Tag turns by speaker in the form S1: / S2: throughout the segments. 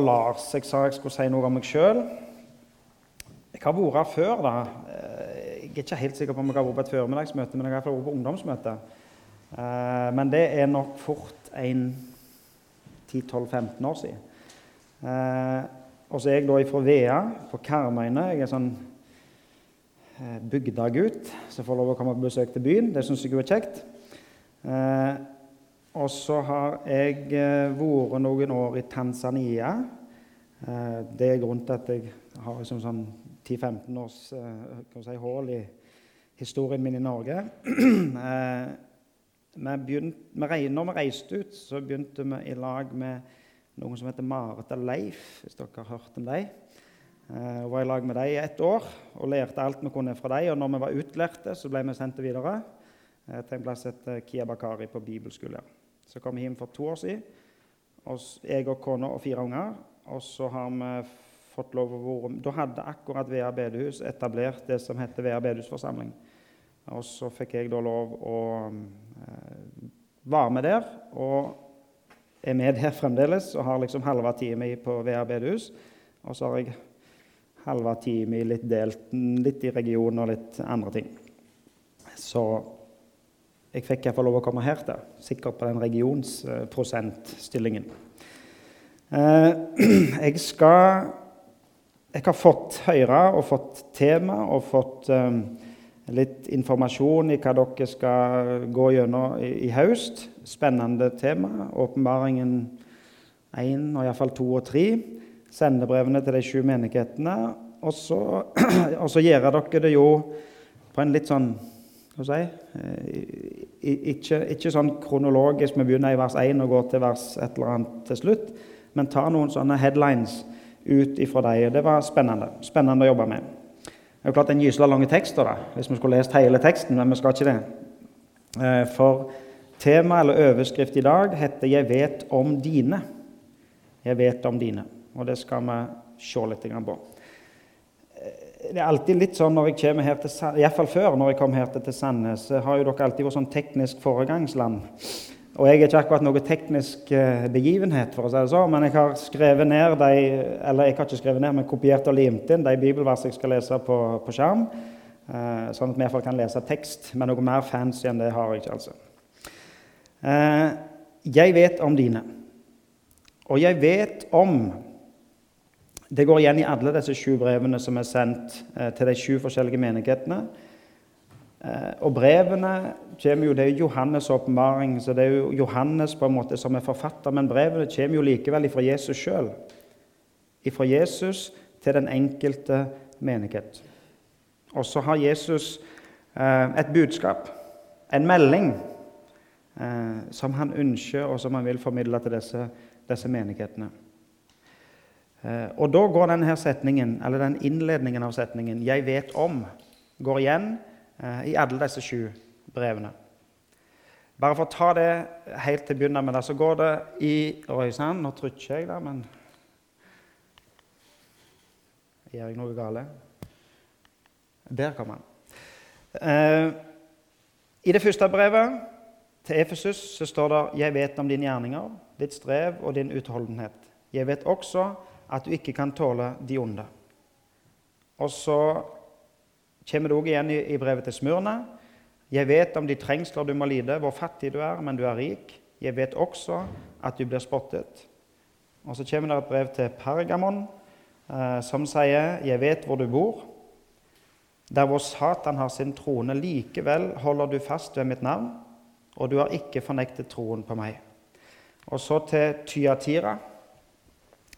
S1: Lars. Jeg sa jeg skulle si noe om meg sjøl. Jeg har vært her før. da. Eh, jeg er ikke helt sikker på om jeg har vært på et formiddagsmøte, men jeg har vært på ungdomsmøte. Eh, men det er nok fort en 10-12-15 år siden. Eh, og så er jeg da fra Vea, på Karmøyene. Jeg er sånn bygdagutt som får lov å komme på besøk til byen. Det syns jeg er kjekt. Og så har jeg vært noen år i Tanzania. Det er grunnen til at jeg har liksom sånn 10-15 års uh, si, hull i historien min i Norge. uh, vi når vi reiste ut, så begynte vi i lag med noen som heter Marit og Leif, hvis dere har hørt om dem. Jeg var i lag med dem i ett år og lærte alt vi kunne fra dem. Og når vi var utlærte, så ble vi sendt videre til en plass etter Kia Bakari på bibelskole. Så kom hjem for to år siden, og jeg og kona og fire unger. Og så har vi fått lov å være Da hadde akkurat Vea bedehus etablert det som heter Vea bedehusforsamling. Og så fikk jeg da lov å eh, være med der, og er med der fremdeles. Og har liksom halve time på Vea bedehus. Og så har jeg halve time litt delt, litt i regionen og litt andre ting. Så jeg fikk iallfall lov å komme her til, sikkert på den regionsprosentstillingen. Eh, jeg skal jeg har fått høre og fått tema og fått um, litt informasjon i hva dere skal gå gjennom i, i høst. Spennende tema. Åpenbaringen 1 og iallfall 2 og 3. Sendebrevene til de sju menighetene. Og så, og så gjør dere det jo på en litt sånn hva si, eh, ikke, ikke sånn kronologisk. Vi begynner i vers 1 og går til vers et eller annet til slutt. Men tar noen sånne headlines ut ifra dem. Det var spennende. Spennende å jobbe med. Det er jo klart en gysla lange tekster da, hvis vi skulle lest hele teksten, men vi skal ikke det. Eh, for tema eller overskrift i dag heter 'Jeg vet om dine'. Jeg vet om dine. Og det skal vi se litt på. Det er alltid litt sånn når jeg kommer her til Iallfall før, når jeg kom her til Sandnes, har jo dere alltid vært sånn teknisk foregangsland. Og jeg er ikke akkurat noe teknisk eh, begivenhet, for å si det sånn, men jeg har skrevet ned de, eller jeg har ikke skrevet ned, men kopiert og limt inn de bibelversene jeg skal lese på, på skjerm, eh, sånn at vi iallfall kan lese tekst. Men noe mer fancy enn det har jeg ikke, altså. Eh, jeg vet om dine. Og jeg vet om Det går igjen i alle disse sju brevene som er sendt til de sju forskjellige menighetene. Eh, og brevene kommer jo, Det er Johannes' åpenbaring, så det er jo Johannes på en måte som er forfatter. Men brevene kommer jo likevel fra Jesus sjøl. Fra Jesus til den enkelte menighet. Og så har Jesus eh, et budskap, en melding, eh, som han ønsker, og som han vil formidle til disse, disse menighetene. Og da går denne setningen, eller den innledningen av setningen 'Jeg vet om', går igjen Eh, i alle disse sju brevene. Bare for å ta det helt til å begynne med, så går det i Røysand nå trykker jeg, der, men Gjør jeg noe galt? Der kom han. Eh, I det første brevet til Efesus så står det 'Jeg vet om dine gjerninger, ditt strev og din utholdenhet.' 'Jeg vet også at du ikke kan tåle de onde.' Og så kommer det òg igjen i, brevet til Smurna. Jeg vet om de trengsler du må lide, hvor fattig du er, men du er rik. Jeg vet også at du blir spottet. Og Så kommer det et brev til Pergamon eh, som sier, 'Jeg vet hvor du bor'. Der hvor Satan har sin trone, likevel holder du fast ved mitt navn, og du har ikke fornektet troen på meg. Og så til Tyatira.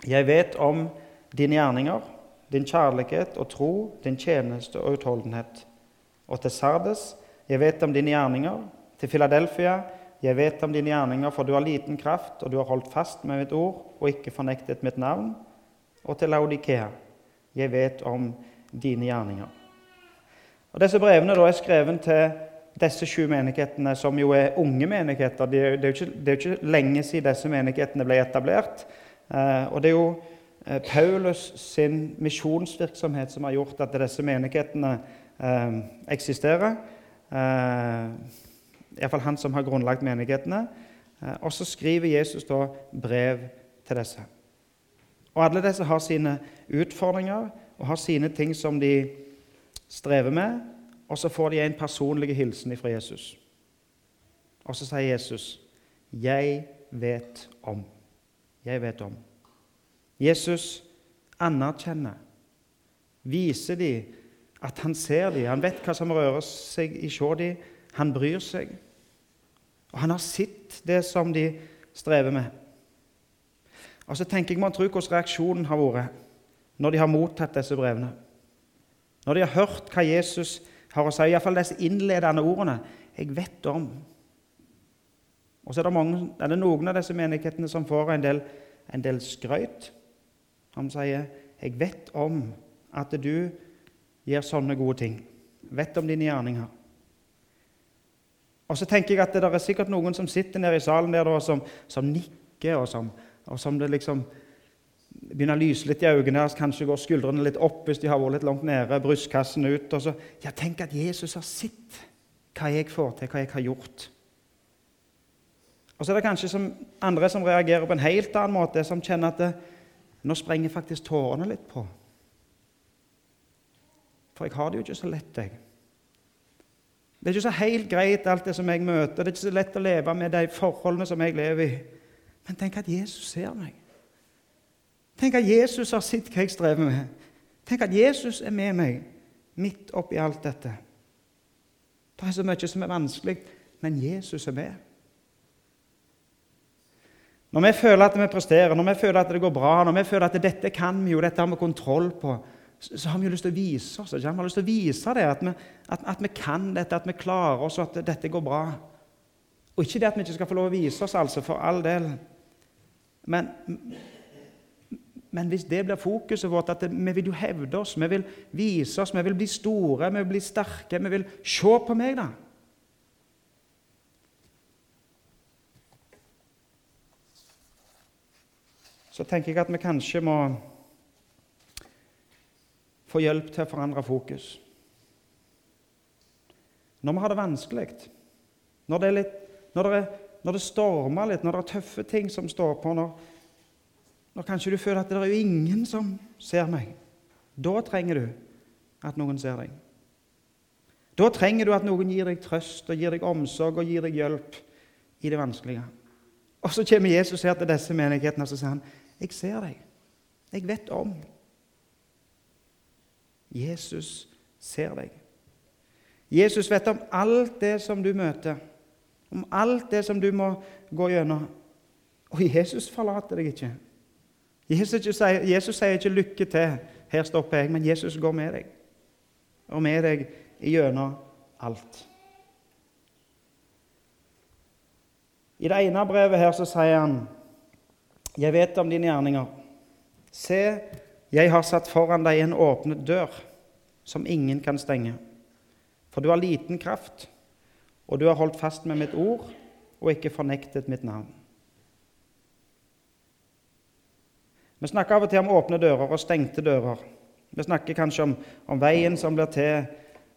S1: Jeg vet om dine gjerninger, din kjærlighet og tro, din tjeneste og utholdenhet. Og til Sardes, jeg vet om dine gjerninger. Til Filadelfia, jeg vet om dine gjerninger, for du har liten kraft, og du har holdt fast med mitt ord og ikke fornektet mitt navn. Og til Laudikea, jeg vet om dine gjerninger. Og Disse brevene er skrevet til disse sju menighetene, som jo er unge menigheter. Det er jo ikke, det er ikke lenge siden disse menighetene ble etablert. Eh, og det er jo Eh, Paulus sin misjonsvirksomhet som har gjort at disse menighetene eh, eksisterer. Eh, Iallfall han som har grunnlagt menighetene. Eh, og så skriver Jesus da brev til disse. Og alle disse har sine utfordringer og har sine ting som de strever med, og så får de en personlig hilsen fra Jesus. Og så sier Jesus, 'Jeg vet om'. Jeg vet om. Jesus anerkjenner, viser de at han ser dem, han vet hva som rører seg i sjå dem, han bryr seg. Og han har sett det som de strever med. Og så tenker jeg man tror hvordan reaksjonen har vært når de har mottatt disse brevene. Når de har hørt hva Jesus har å si, iallfall disse innledende ordene 'Jeg vet om'. Og så er det, mange, er det noen av disse menighetene som får en del, en del skrøyt. Han sier 'Jeg vet om at du gjør sånne gode ting'. Vet om dine gjerninger. Og så tenker jeg at det er sikkert noen som sitter nede i salen der som, som nikker, og som, og som det liksom begynner å lyse litt i øynene deres, kanskje går skuldrene litt opp hvis de har vært litt langt nede, brystkassen ut. og så, ja, Tenk at Jesus har sett hva jeg får til, hva jeg har gjort. Og så er det kanskje som andre som reagerer på en helt annen måte, som kjenner at det, nå sprenger faktisk tårene litt på. For jeg har det jo ikke så lett, jeg. Det er ikke så helt greit, alt det som jeg møter. Det er ikke så lett å leve med de forholdene som jeg lever i. Men tenk at Jesus ser meg. Tenk at Jesus har sett hva jeg strever med. Tenk at Jesus er med meg midt oppi alt dette. Det er så mye som er vanskelig, men Jesus er med. Når vi føler at vi presterer, når vi føler at det går bra, når vi føler at dette kan vi jo, dette har vi kontroll på, så har vi jo lyst til å vise oss. Ikke? Vi har lyst til å vise det, at vi, at, at vi kan dette, at vi klarer oss, og at dette går bra. Og ikke det at vi ikke skal få lov å vise oss, altså, for all del. Men men hvis det blir fokuset vårt, at vi vil jo hevde oss, vi vil vise oss, vi vil bli store, vi vil bli sterke Vi vil Se på meg, da! Så tenker jeg at vi kanskje må få hjelp til å forandre fokus. Når vi har det vanskelig, når det, litt, når det, når det stormer litt, når det er tøffe ting som står på, når, når kanskje du føler at det er jo ingen som ser meg. Da trenger du at noen ser deg. Da trenger du at noen gir deg trøst og gir deg omsorg og gir deg hjelp i det vanskelige. Og så kommer Jesus her til disse menighetene og så sier han, 'Jeg ser deg. Jeg vet om.' Jesus ser deg. Jesus vet om alt det som du møter, om alt det som du må gå gjennom. Og Jesus forlater deg ikke. Jesus, sier, Jesus sier ikke 'lykke til', her stopper jeg, men Jesus går med deg. Og med deg gjennom alt. I det ene brevet her så sier han 'Jeg vet om dine gjerninger'. Se, jeg har satt foran deg en åpnet dør som ingen kan stenge. For du har liten kraft, og du har holdt fast med mitt ord og ikke fornektet mitt navn. Vi snakker av og til om åpne dører og stengte dører. Vi snakker kanskje om, om veien som blir til,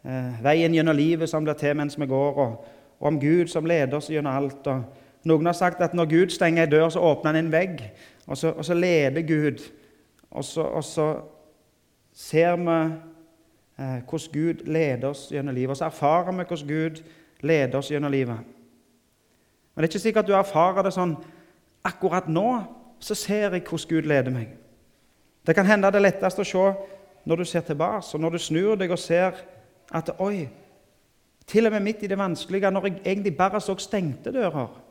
S1: eh, veien gjennom livet som blir til mens vi går, og, og, om Gud som leder oss gjennom alt. Og noen har sagt at når Gud stenger en dør, så åpner han en vegg, og så, og så leder Gud. Og så, og så ser vi eh, hvordan Gud leder oss gjennom livet, og så erfarer vi hvordan Gud leder oss gjennom livet. Men det er ikke sikkert at du erfarer det sånn akkurat nå, så ser jeg hvordan Gud leder meg. Det kan hende det er lettest å se når du ser tilbake, og når du snur deg og ser at Oi, til og med midt i det vanskelige, når jeg egentlig bare så stengte dører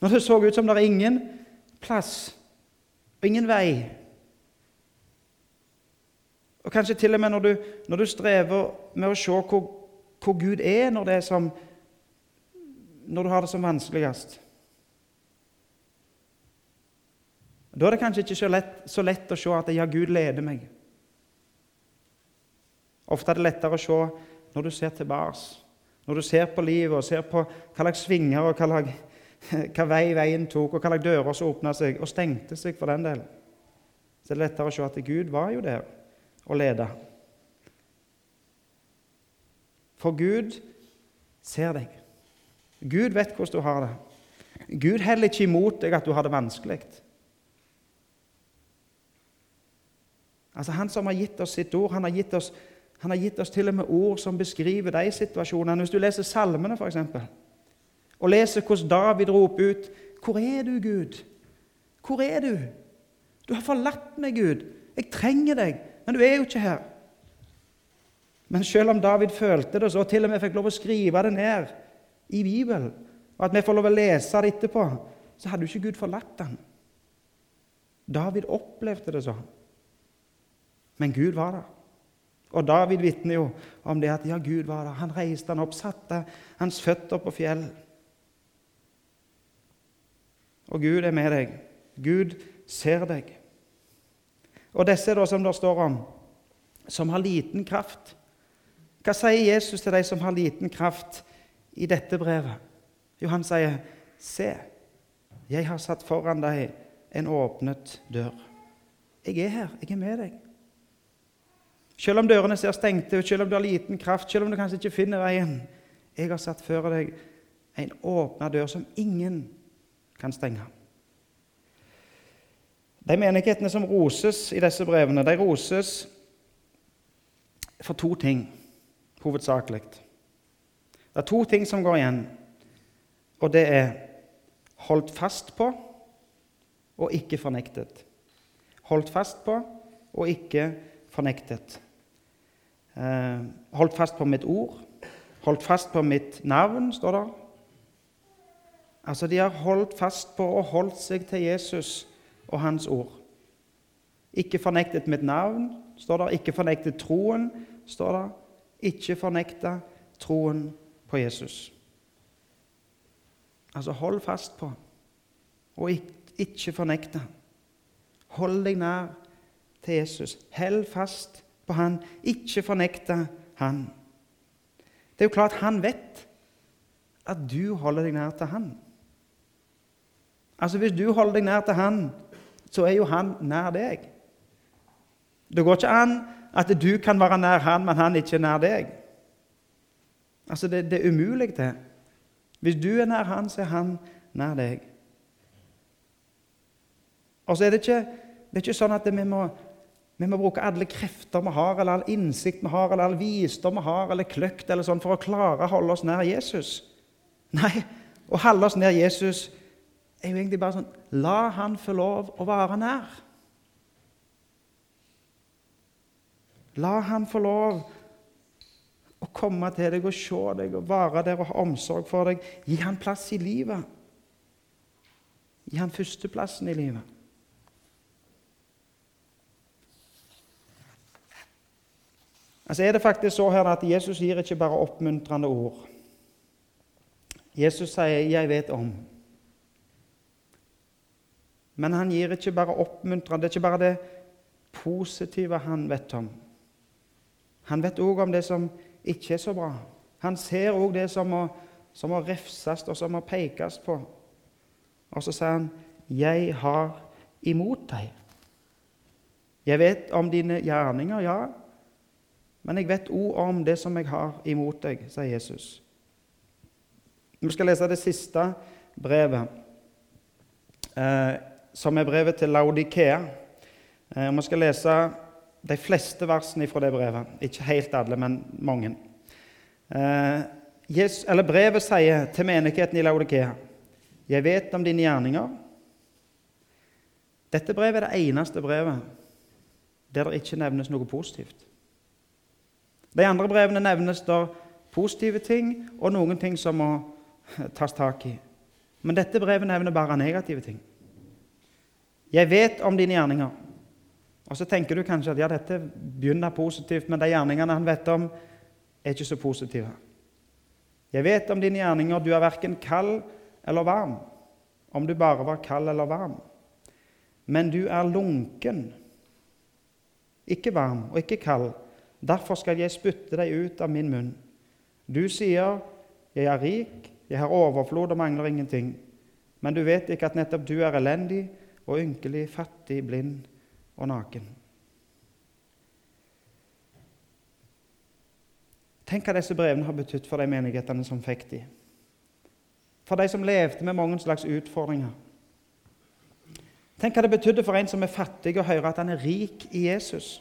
S1: Når det så ut som det er ingen plass og ingen vei Og kanskje til og med når du, når du strever med å se hvor, hvor Gud er når, er som, når du har det som vanskeligst Da er det kanskje ikke så lett, så lett å se at ja, Gud leder meg. Ofte er det lettere å se når du ser tilbake, når du ser på livet og ser på hva slags svinger og hva, lag, hva vei veien tok, og hva slags dører som åpna seg og stengte seg for den del. Så er det lettere å se at Gud var jo der og leda. For Gud ser deg. Gud vet hvordan du har det. Gud heller ikke imot deg at du har det vanskelig. Altså Han som har gitt oss sitt ord, han har gitt oss, har gitt oss til og med ord som beskriver de situasjonene. Hvis du leser salmene, f.eks., og leser hvordan David roper ut 'Hvor er du, Gud? Hvor er du?' 'Du har forlatt meg, Gud. Jeg trenger deg, men du er jo ikke her.' Men selv om David følte det, så til og med fikk lov å skrive det ned i Bibelen, og at vi får lov å lese det etterpå, så hadde jo ikke Gud forlatt ham. David opplevde det sånn. Men Gud var der. Og David vitner jo om det at ja, Gud var der. Han reiste han opp, satte hans føtter på fjell. Og Gud er med deg. Gud ser deg. Og disse da som det står om, som har liten kraft. Hva sier Jesus til de som har liten kraft i dette brevet? Jo, han sier, 'Se, jeg har satt foran deg en åpnet dør.' Jeg er her. Jeg er med deg. Selv om dørene ser stengte ut, selv om du har liten kraft, selv om du kanskje ikke finner veien Jeg har satt før deg en åpna dør som ingen kan stenge. De menighetene som roses i disse brevene, de roses for to ting hovedsakelig. Det er to ting som går igjen, og det er holdt fast på og ikke fornektet. Holdt fast på og ikke fornektet. Eh, holdt fast på mitt ord, holdt fast på mitt navn, står det. Altså, De har holdt fast på og holdt seg til Jesus og hans ord. Ikke fornektet mitt navn, står det. Ikke fornektet troen, står det ikke fornekta troen på Jesus. Altså, hold fast på, og ikke fornekte. Hold deg nær til Jesus. Held fast på han. Ikke fornekte han. Det er jo klart han vet at du holder deg nær til han. Altså, Hvis du holder deg nær til han, så er jo han nær deg. Det går ikke an at du kan være nær han, men han ikke er nær deg. Altså, det, det er umulig, det. Hvis du er nær han, så er han nær deg. Og så er det ikke, det er ikke sånn at vi må, vi må, bruke alle krefter vi har, eller all innsikt vi har, eller all visdom vi har, eller kløkt eller sånn, for å klare å holde oss nær Jesus. Nei, å holde oss nær Jesus er jo egentlig bare sånn La han få lov å være nær. La han få lov å komme til deg og se deg og være der og ha omsorg for deg. Gi han plass i livet. Gi han førsteplassen i livet. Altså er det faktisk så her at Jesus gir ikke bare oppmuntrende ord. Jesus sier 'jeg vet om'. Men han gir ikke bare oppmuntrende, det er ikke bare det positive han vet om. Han vet òg om det som ikke er så bra. Han ser òg det som må, som må refses og som må pekes på. Og så sier han, 'Jeg har imot deg'. Jeg vet om dine gjerninger, ja, men jeg vet òg om det som jeg har imot deg, sier Jesus. Vi skal lese det siste brevet, eh, som er brevet til Laudikea. Eh, vi skal lese de fleste versene fra det brevet. Ikke helt alle, men mange. Eh, brevet sier til menigheten i Laudikea Jeg vet om dine gjerninger. Dette brevet er det eneste brevet der det ikke nevnes noe positivt. De andre brevene nevnes der positive ting og noen ting som må tas tak i. Men dette brevet nevner bare negative ting. Jeg vet om dine gjerninger. Og Så tenker du kanskje at ja, dette begynner positivt, men de gjerningene han vet om, er ikke så positive. Jeg vet om dine gjerninger, du er verken kald eller varm. Om du bare var kald eller varm. Men du er lunken, ikke varm og ikke kald. Derfor skal jeg spytte deg ut av min munn. Du sier, 'Jeg er rik, jeg har overflod og mangler ingenting.' Men du vet ikke at nettopp du er elendig og ynkelig, fattig, blind og naken. Tenk hva disse brevene har betydd for de menighetene som fikk de. For de som levde med mange slags utfordringer. Tenk hva det betydde for en som er fattig, å høre at han er rik i Jesus.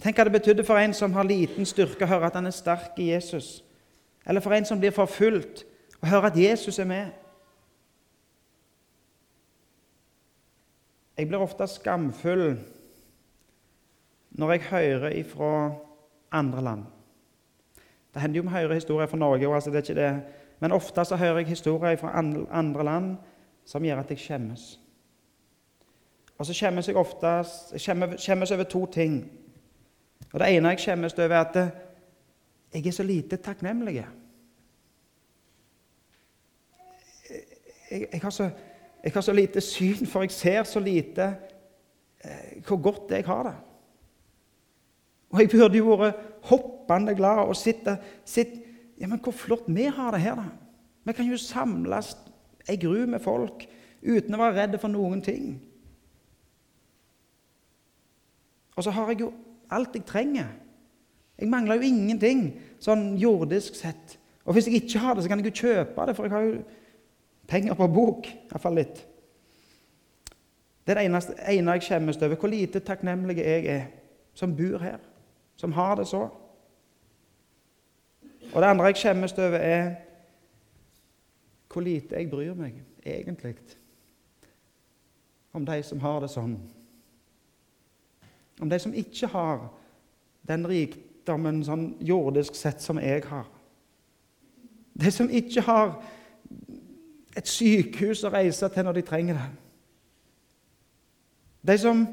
S1: Tenk hva det betydde for en som har liten styrke, å høre at han er sterk i Jesus. Eller for en som blir forfulgt, å høre at Jesus er med. Jeg blir ofte skamfull når jeg hører ifra andre land. Det hender jo vi hører historier fra Norge, altså det er ikke det. men ofte så hører jeg historier fra andre land som gjør at jeg skjemmes. Og så skjemmes jeg ofte skjemmes over to ting. Og Det ene jeg skjemmes over, er at jeg er så lite takknemlig. Jeg, jeg, har så, jeg, har så, lite syn, for jeg ser så lite eh, hvor godt jeg har det. Og jeg burde jo vært hoppende glad og sitte, sitte Ja, men hvor flott vi har det her, da. Vi kan jo samles ei gru med folk uten å være redde for noen ting. Og så har jeg jo alt jeg trenger. Jeg mangler jo ingenting sånn jordisk sett. Og hvis jeg ikke har det, så kan jeg jo kjøpe det, for jeg har jo penger på bok. Iallfall litt. Det er det eneste, ene jeg skjemmes over. Hvor lite takknemlig jeg er som bor her som har det så. Og det andre jeg skjemmes over, er hvor lite jeg bryr meg egentlig om de som har det sånn. Om de som ikke har den rikdommen sånn jordisk sett som jeg har. De som ikke har et sykehus å reise til når de trenger det. De som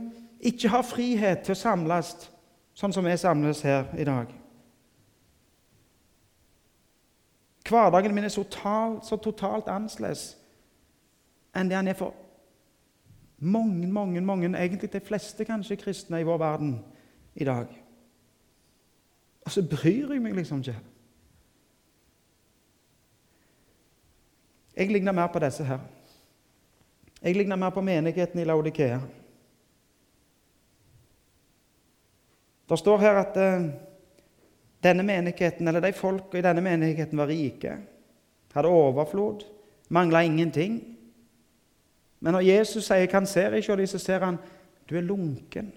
S1: ikke har frihet til å samles sånn som vi samles her i dag. Hverdagen min er så totalt, så totalt annerledes enn det han er for mange, mange, mange, egentlig de fleste kanskje kristne i vår verden i dag. Og så bryr jeg meg liksom ikke. Jeg ligner mer på disse her. Jeg ligner mer på menigheten i Laudikea. Det står her at uh, denne menigheten, eller de folka i denne menigheten var rike, hadde overflod, mangla ingenting. Men når Jesus sier 'Han ser ikke?', dem, så ser han du er lunken.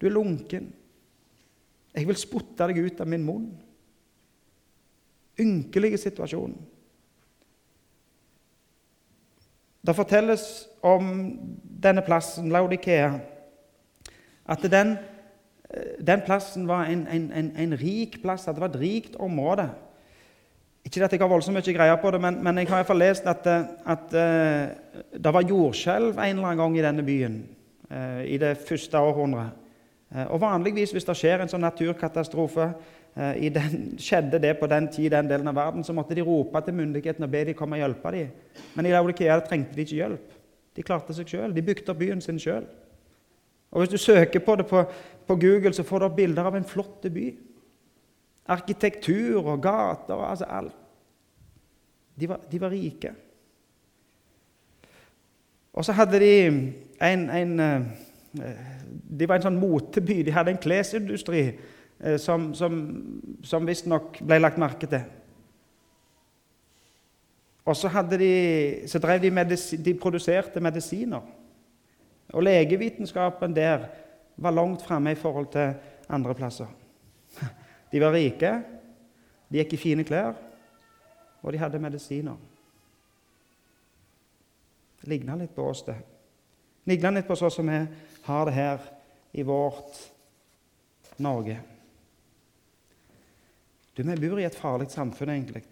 S1: Du er lunken. Jeg vil spotte deg ut av min munn. Ynkelige situasjon. Det fortelles om denne plassen, Laudikea, at den den plassen var en, en, en, en, rik plass, at det var et rikt område. Ikke at jeg har voldsomt mye greier på det, men, men jeg har iallfall lest at, at, at uh, det var jordskjelv en eller annen gang i denne byen i det første århundret. Og vanligvis hvis det skjer en sånn naturkatastrofe den, Skjedde det på den tid i den delen av verden, så måtte de rope til myndighetene og be de komme og hjelpe dem. Men i Laudikea trengte de ikke hjelp. De klarte seg sjøl. De bygde opp byen sin sjøl. Og Hvis du søker på det på, på Google, så får du opp bilder av en flott by. Arkitektur og gater og altså alt. De var, de var rike. Og så hadde de en, en eh, De var en sånn moteby. De hadde en klesindustri eh, som, som, som visstnok ble lagt merke til. Og så, de, så drev de, medisi, de produserte medisiner. Og legevitenskapen der var langt framme i forhold til andre plasser. De var rike, de gikk i fine klær, og de hadde medisiner. Det ligna litt på oss, det. Ligna litt på sånn som vi har det her i vårt Norge. Du, Vi bor i et farlig samfunn, egentlig.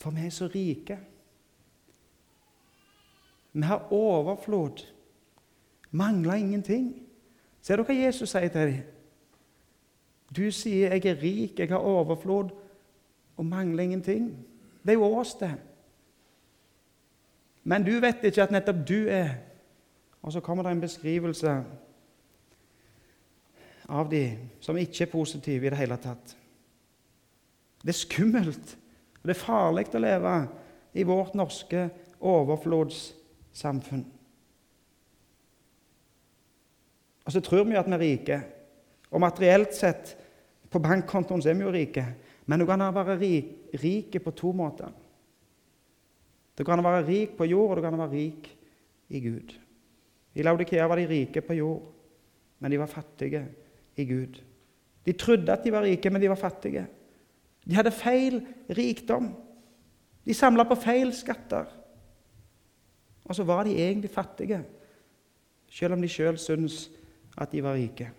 S1: For vi er så rike. Vi har overflod. Mangler ingenting. Ser du hva Jesus sier til dem? Du sier 'jeg er rik, jeg har overflod og mangler ingenting'. Det er jo oss, det. Men du vet ikke at nettopp du er Og så kommer det en beskrivelse av de som ikke er positive i det hele tatt. Det er skummelt, og det er farlig å leve i vårt norske overflodssamfunn. Og så tror vi at vi er rike. Og materielt sett, på bankkontoen, er vi jo rike. Men du kan være rik, på to måter. Du kan være rik på jord, og du kan være rik i Gud. I Laudikea var de rike på jord. men de var fattige i Gud. De trodde at de var rike, men de var fattige. De hadde feil rikdom. De samla på feil skatter. Og så var de egentlig fattige, selv om de sjøl syntes at de var rike.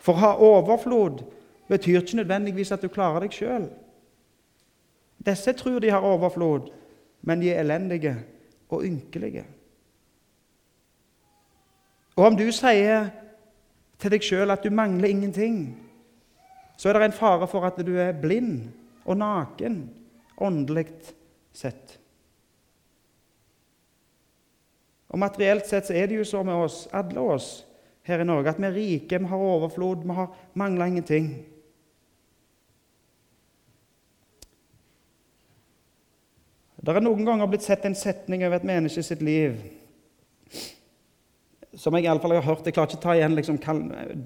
S1: For å ha overflod betyr ikke nødvendigvis at du klarer deg sjøl. Disse tror de har overflod, men de er elendige og ynkelige. Og om du sier til deg sjøl at du mangler ingenting, så er det en fare for at du er blind og naken åndelig sett. Og Materielt sett så er det jo så med oss, alle oss her i Norge, at vi er rike, vi har overflod, vi har mangler ingenting. Det er noen ganger blitt sett en setning over et menneske sitt liv som jeg i alle fall har hørt. Jeg klarer ikke å ta igjen liksom,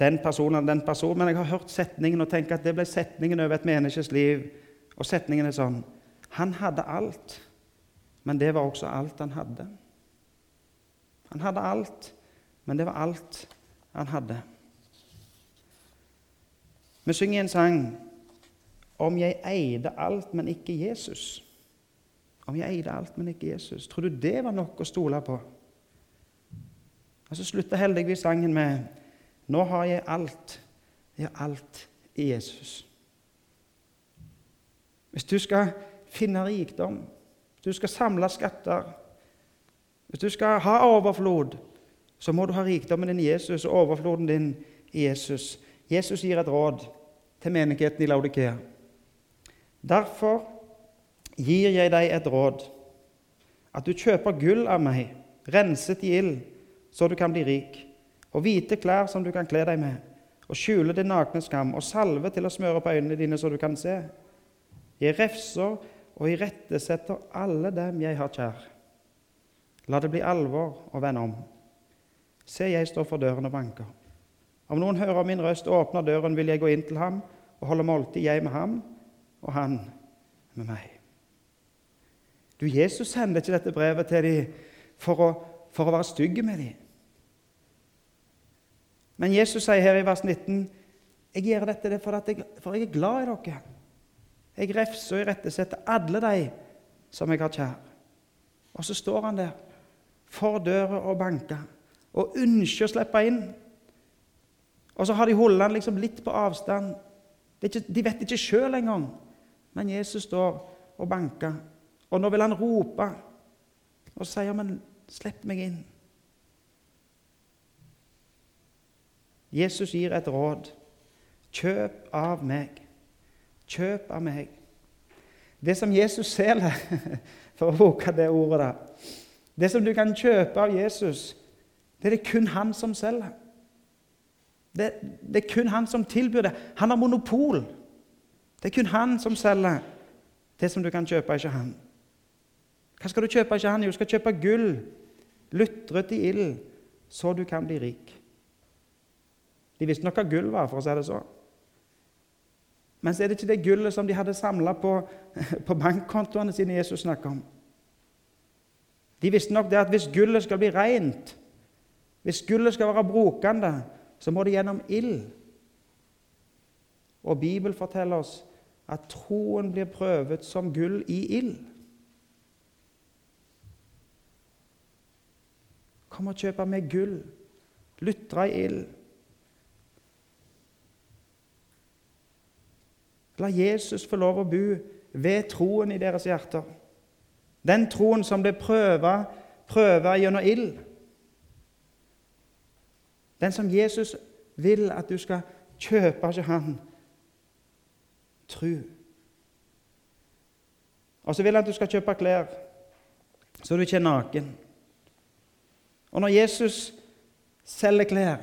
S1: den personen den personen, men jeg har hørt setningen og tenker at det ble setningen over et menneskes liv. Og setningen er sånn Han hadde alt, men det var også alt han hadde. Han hadde alt, men det var alt han hadde. Vi synger en sang om jeg eide alt, men ikke Jesus. Om jeg eide alt, men ikke Jesus. Tror du det var nok å stole på? Og Så slutter heldigvis sangen med Nå har jeg alt. Jeg har alt i Jesus. Hvis du skal finne rikdom, hvis du skal samle skatter, hvis du skal ha overflod, så må du ha rikdommen din i Jesus og overfloden din i Jesus. Jesus gir et råd til menigheten i Laudikea. Derfor gir jeg deg et råd, at du kjøper gull av meg, renset i ild, så du kan bli rik, og hvite klær som du kan kle deg med, og skjule din nakne skam, og salve til å smøre på øynene dine så du kan se. Jeg refser og irettesetter alle dem jeg har kjær. La det bli alvor å vende om. Se, jeg står for døren og banker. Om noen hører min røst og åpner døren, vil jeg gå inn til ham og holde måltid, jeg med ham og han med meg. Du, Jesus sender ikke dette brevet til dem for å, for å være stygg med dem. Men Jesus sier her i vers 19 jeg gjør dette for, jeg, for jeg er glad i dere. Jeg refser og irettesetter alle de som jeg har kjær. Og så står han der for døra og banker og ønsker å slippe inn. Og så har de holdt han liksom litt på avstand. De vet ikke sjøl engang. Men Jesus står og banker. Og nå vil han rope og sier, 'Men slipp meg inn'. Jesus gir et råd. Kjøp av meg. Kjøp av meg. Det som Jesus selger, for å bruke det ordet der Det som du kan kjøpe av Jesus, det er det kun han som selger. Det, det er kun han som tilbyr det. Han har monopol. Det er kun han som selger det som du kan kjøpe, ikke han. Hva skal du kjøpe, ikke han? Jo, du skal kjøpe gull, lutret i ild, så du kan bli rik. De visste nok hva gull var, for å si det sånn. Men så er det ikke det gullet som de hadde samla på, på bankkontoene sine Jesus snakker om. De visste nok det at hvis gullet skal bli rent, hvis gullet skal være brukende, så må det gjennom ild. Og Bibelen forteller oss at troen blir prøvet som gull i ild. Kom og kjøp med gull, lutre i ild. La Jesus få lov å bo ved troen i deres hjerter. Den troen som ble prøva, prøva gjennom ild. Den som Jesus vil at du skal kjøpe ikke Han. Tru. Og så vil han at du skal kjøpe klær, så du ikke er naken. Og når Jesus selger klær,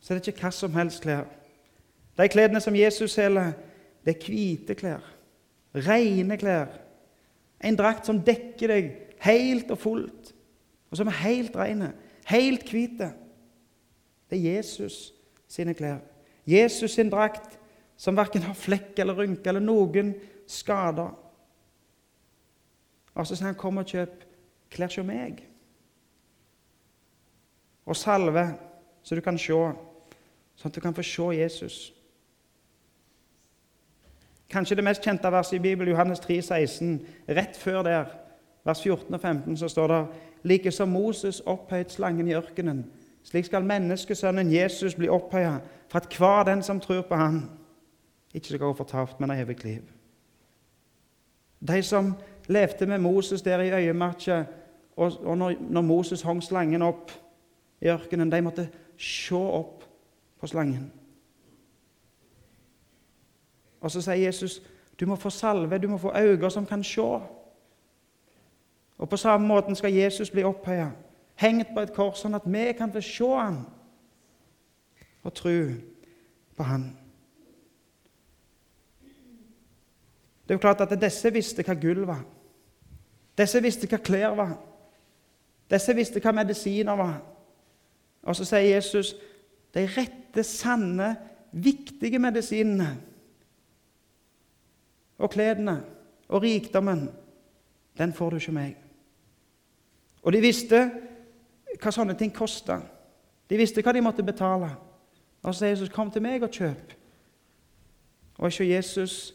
S1: så er det ikke hva som helst klær. De klærne som Jesus selger, det er hvite klær. Rene klær. En drakt som dekker deg helt og fullt, og som er helt rene, helt hvite. Det er Jesus sine klær. Jesus sin drakt som verken har flekk eller rynke eller noen skader. Og så sier han, 'Kom og kjøp klær hos meg.' Og salve så du kan se, sånn at du kan få se Jesus. Kanskje det mest kjente verset i Bibelen, Johannes 3, 16. Rett før der, vers 14 og 15, så står det like som Moses opphøyet slangen i ørkenen, slik skal menneskesønnen Jesus bli opphøyet, for at hver den som tror på ham, ikke skal gå fortapt, men ha evig liv. De som levde med Moses der i øyemarka, og, når, når, Moses hang slangen opp i ørkenen, de måtte se opp på slangen. Og så sier Jesus du må få salve, du må få øyne som kan se. Og På samme måte skal Jesus bli opphøyet, hengt på et kors, sånn at vi kan få se ham og tro på ham. Det er jo klart at Disse visste hva gull var. Disse visste hva klær var. Disse visste hva medisiner var. Og så sier Jesus de rette, sanne, viktige medisinene og klærne og rikdommen, den får du ikke meg. Og de visste hva sånne ting kosta. De visste hva de måtte betale. Og så sier Jesus, 'Kom til meg og kjøp'. Og ikke Jesus,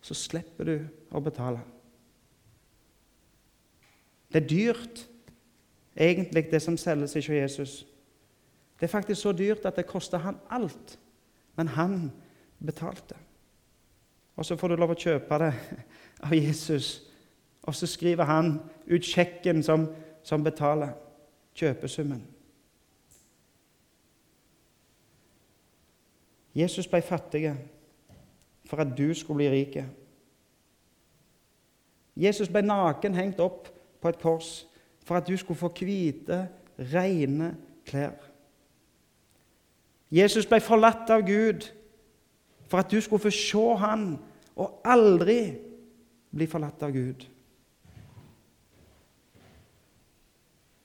S1: så slipper du å betale. Det er dyrt, egentlig, det som selges ikke Jesus. Det er faktisk så dyrt at det koster han alt. Men han betalte. Og så får du lov å kjøpe det av Jesus. Og så skriver han ut sjekken som, som betaler kjøpesummen. Jesus ble fattig for at du skulle bli rik. Jesus ble naken hengt opp på et kors for at du skulle få hvite, rene klær. Jesus ble forlatt av Gud for at du skulle få se Han og aldri bli forlatt av Gud.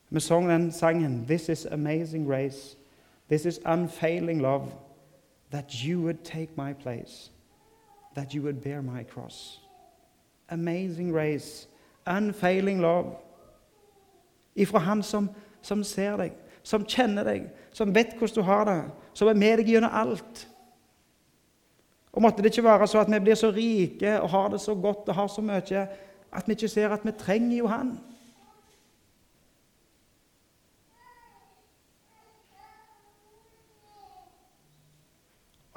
S1: Vi sang den sangen 'This is amazing grace'. This is unfailing love. That you would take my place. That you would bear my cross. Amazing grace. Unfailing love. Ifra Han som, som ser deg, som kjenner deg, som vet hvordan du har det, som er med deg gjennom alt. Og måtte det ikke være så at vi blir så rike og har det så godt og har så mye at vi ikke ser at vi trenger jo Han.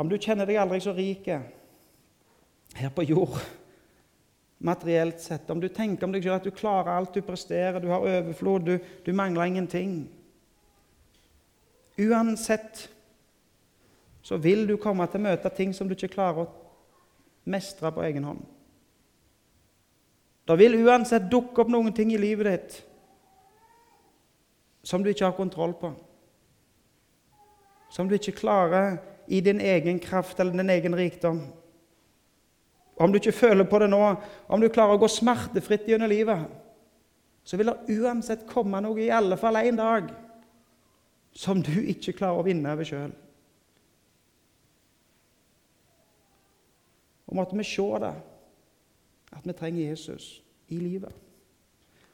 S1: Om du kjenner deg aldri så rik her på jord, materielt sett, om du tenker om deg selv at du klarer alt, du presterer, du har overflod, du, du mangler ingenting Uansett så vil du komme til å møte ting som du ikke klarer å mestre på egen hånd. Det vil uansett dukke opp noen ting i livet ditt som du ikke har kontroll på. Som du ikke klarer i din egen kraft eller din egen rikdom. Om du ikke føler på det nå, om du klarer å gå smertefritt gjennom livet, så vil det uansett komme noe, i alle fall én dag, som du ikke klarer å vinne over sjøl. Og måtte vi se det, at vi trenger Jesus i livet.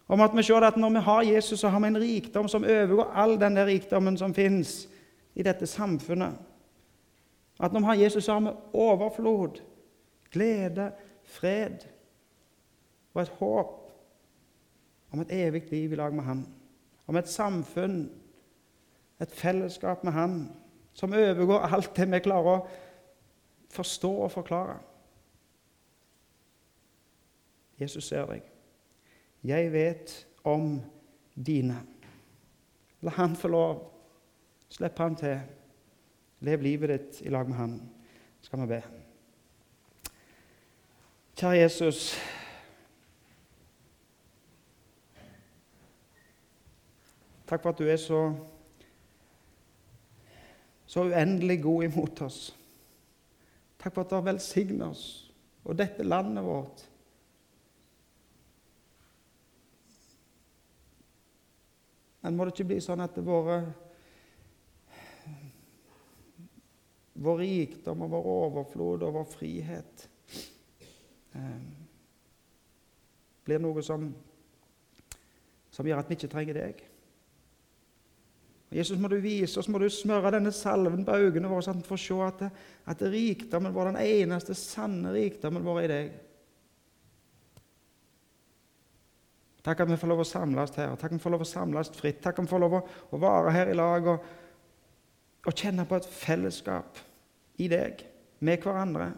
S1: Og måtte vi se det at når vi har Jesus, så har vi en rikdom som overgår all den der rikdommen som fins i dette samfunnet. At når vi har Jesus, så har vi overflod, glede, fred og et håp om et evig liv i lag med Han. Om et samfunn, et fellesskap med Han, som overgår alt det vi klarer å forstå og forklare. Jesus ser deg. Jeg vet om dine. La han få lov. Slipp han til. Lev livet ditt i lag med han. Skal vi be. Kjære Jesus. Takk for at du er så, så uendelig god imot oss. Takk for at du har velsignet oss og dette landet vårt. Men må det ikke bli sånn at våre vår rikdom og vår overflod og vår frihet eh, blir noe som, som gjør at vi ikke trenger deg. Jesus, må du vise oss, må du smøre denne salven på øynene våre, så vi får se at, at rikdommen vår, den eneste sanne rikdommen vår, er i deg. Takk at vi får lov å samles her. Takk at vi får lov å samles fritt. Takk at vi får lov å, å være her i lag og, og kjenne på et fellesskap i deg, med hverandre.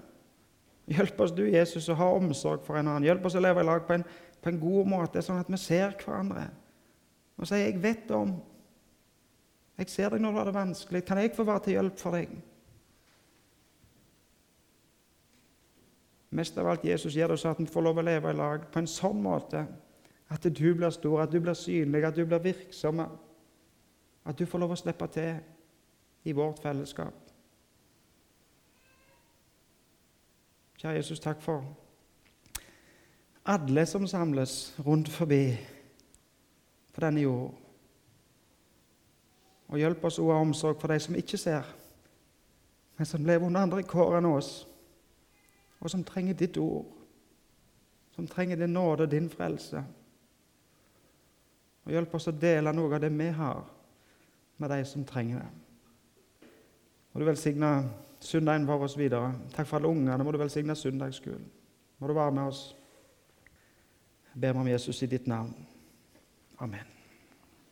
S1: Hjelp oss du, Jesus, å ha omsorg for en annen. Hjelp oss å leve i lag på en, på en god måte, sånn at vi ser hverandre. Og sier 'Jeg vet om'. Jeg ser deg når du har det vanskelig. Kan jeg få være til hjelp for deg? Mest av alt Jesus gjør det så at vi får lov å leve i lag på en sånn måte at du blir stor, at du blir synlig, at du blir virksom. At du får lov å slippe til i vårt fellesskap. Kjære Jesus, takk for alle som samles rundt forbi på denne jord. Og hjelp oss å ha omsorg for de som ikke ser, men som lever under andre kår enn oss, og som trenger ditt ord, som trenger din nåde og din frelse. Og hjelp oss å dele noe av det vi har, med de som trenger det. Må du velsigne søndagen vår oss videre. Takk for alle ungene. Må du velsigne søndagsskolen. Må du være med oss. Jeg ber meg om Jesus i ditt navn. Amen.